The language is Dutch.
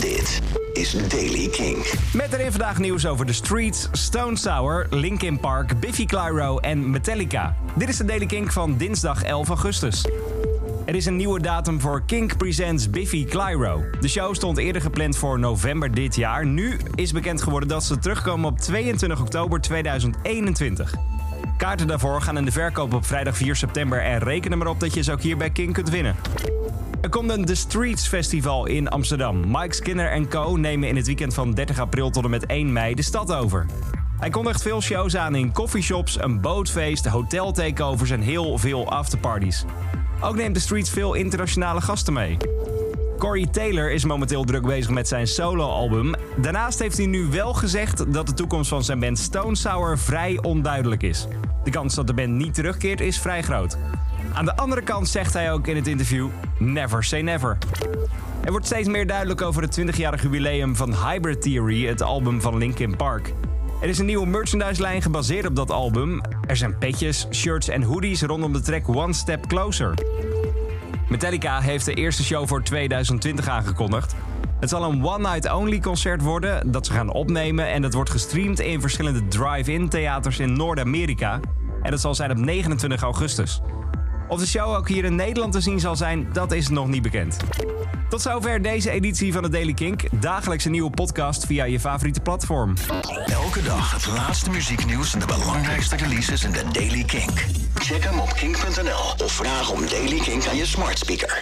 Dit is Daily King. Met erin vandaag nieuws over The Streets, Stone Sour, Linkin Park, Biffy Clyro en Metallica. Dit is de Daily Kink van dinsdag 11 augustus. Er is een nieuwe datum voor Kink Presents Biffy Clyro. De show stond eerder gepland voor november dit jaar. Nu is bekend geworden dat ze terugkomen op 22 oktober 2021. Kaarten daarvoor gaan in de verkoop op vrijdag 4 september en reken er maar op dat je ze ook hier bij King kunt winnen. Er komt een The Streets Festival in Amsterdam. Mike Skinner en co. nemen in het weekend van 30 april tot en met 1 mei de stad over. Hij kondigt veel shows aan in coffeeshops, een bootfeest, hotel takeovers en heel veel afterparties. Ook neemt The Streets veel internationale gasten mee. Corey Taylor is momenteel druk bezig met zijn soloalbum. Daarnaast heeft hij nu wel gezegd dat de toekomst van zijn band Stone Sour vrij onduidelijk is. De kans dat de band niet terugkeert is vrij groot. Aan de andere kant zegt hij ook in het interview: Never say never. Er wordt steeds meer duidelijk over het 20-jarig jubileum van Hybrid Theory, het album van Linkin Park. Er is een nieuwe merchandise-lijn gebaseerd op dat album. Er zijn petjes, shirts en hoodies rondom de track One Step Closer. Metallica heeft de eerste show voor 2020 aangekondigd. Het zal een one-night-only concert worden dat ze gaan opnemen en dat wordt gestreamd in verschillende drive-in theaters in Noord-Amerika. En dat zal zijn op 29 augustus. Of de show ook hier in Nederland te zien zal zijn, dat is nog niet bekend. Tot zover deze editie van de Daily Kink. Dagelijks een nieuwe podcast via je favoriete platform. Elke dag het laatste muzieknieuws en de belangrijkste releases in de Daily King. Check hem op kink.nl of vraag om Daily King aan je smart speaker.